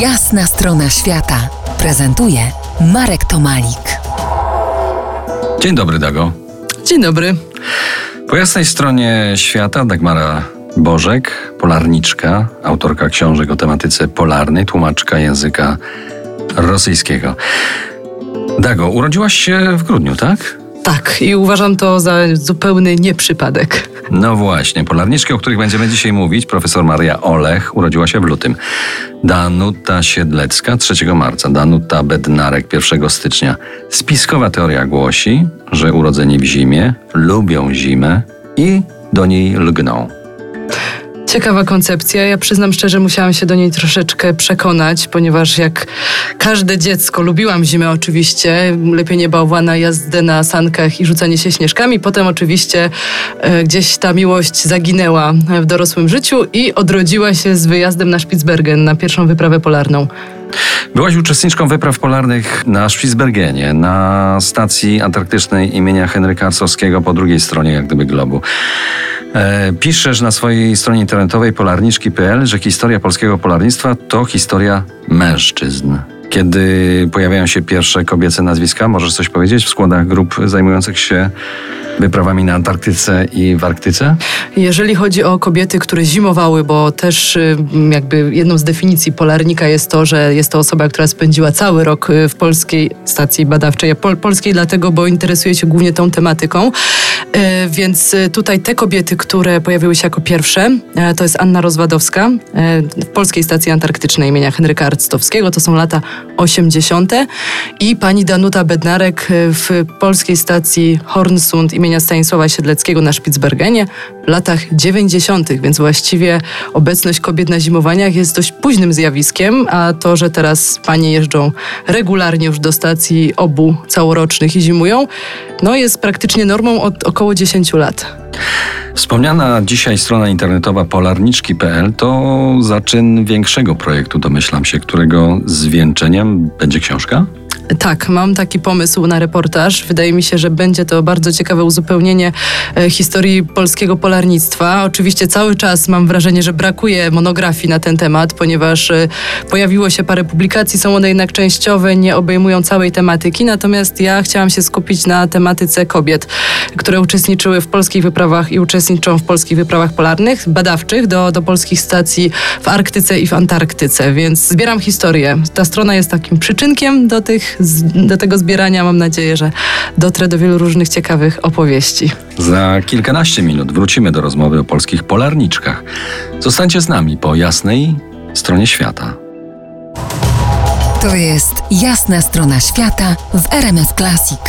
Jasna strona świata prezentuje Marek Tomalik. Dzień dobry, Dago. Dzień dobry. Po jasnej stronie świata Dagmara Bożek, polarniczka, autorka książek o tematyce polarnej, tłumaczka języka rosyjskiego. Dago, urodziłaś się w grudniu, tak? Tak, i uważam to za zupełny nieprzypadek. No właśnie, polarniczki, o których będziemy dzisiaj mówić, profesor Maria Olech, urodziła się w lutym. Danuta Siedlecka 3 marca, Danuta Bednarek 1 stycznia. Spiskowa teoria głosi, że urodzeni w zimie lubią zimę i do niej lgną. Ciekawa koncepcja. Ja przyznam szczerze, musiałam się do niej troszeczkę przekonać, ponieważ jak każde dziecko, lubiłam zimę oczywiście, lepienie bałwana, jazdę na sankach i rzucanie się śnieżkami. Potem oczywiście e, gdzieś ta miłość zaginęła w dorosłym życiu i odrodziła się z wyjazdem na Spitsbergen, na pierwszą wyprawę polarną. Byłaś uczestniczką wypraw polarnych na Spitsbergenie, na stacji antarktycznej imienia Henryka Arsowskiego po drugiej stronie jak gdyby globu. E, piszesz na swojej stronie internetowej polarniczki.pl, że historia polskiego polarnictwa to historia mężczyzn. Kiedy pojawiają się pierwsze kobiece nazwiska, możesz coś powiedzieć w składach grup zajmujących się wyprawami na Antarktyce i w Arktyce? Jeżeli chodzi o kobiety, które zimowały, bo też y, jakby jedną z definicji polarnika jest to, że jest to osoba, która spędziła cały rok y, w polskiej stacji badawczej. Pol polskiej dlatego, bo interesuje się głównie tą tematyką. Y, więc tutaj te kobiety, które pojawiły się jako pierwsze, to jest Anna Rozwadowska w Polskiej Stacji Antarktycznej imienia Henryka Arctowskiego, to są lata 80. i pani Danuta Bednarek w Polskiej Stacji Hornsund imienia Stanisława Siedleckiego na Spitsbergenie w latach 90., więc właściwie obecność kobiet na zimowaniach jest dość późnym zjawiskiem, a to, że teraz panie jeżdżą regularnie już do stacji obu całorocznych i zimują, no jest praktycznie normą od około 10 lat. Wspomniana dzisiaj strona internetowa polarniczki.pl to zaczyn większego projektu, domyślam się, którego zwieńczeniem będzie książka? Tak, mam taki pomysł na reportaż. Wydaje mi się, że będzie to bardzo ciekawe uzupełnienie e, historii polskiego polarnictwa. Oczywiście cały czas mam wrażenie, że brakuje monografii na ten temat, ponieważ e, pojawiło się parę publikacji, są one jednak częściowe, nie obejmują całej tematyki. Natomiast ja chciałam się skupić na tematyce kobiet, które uczestniczyły w polskich wyprawach i uczestniczą w polskich wyprawach polarnych, badawczych do, do polskich stacji w Arktyce i w Antarktyce. Więc zbieram historię. Ta strona jest takim przyczynkiem do tych do tego zbierania mam nadzieję, że dotrę do wielu różnych ciekawych opowieści. Za kilkanaście minut wrócimy do rozmowy o polskich polarniczkach. Zostańcie z nami po jasnej stronie świata. To jest jasna strona świata w RMS Classic.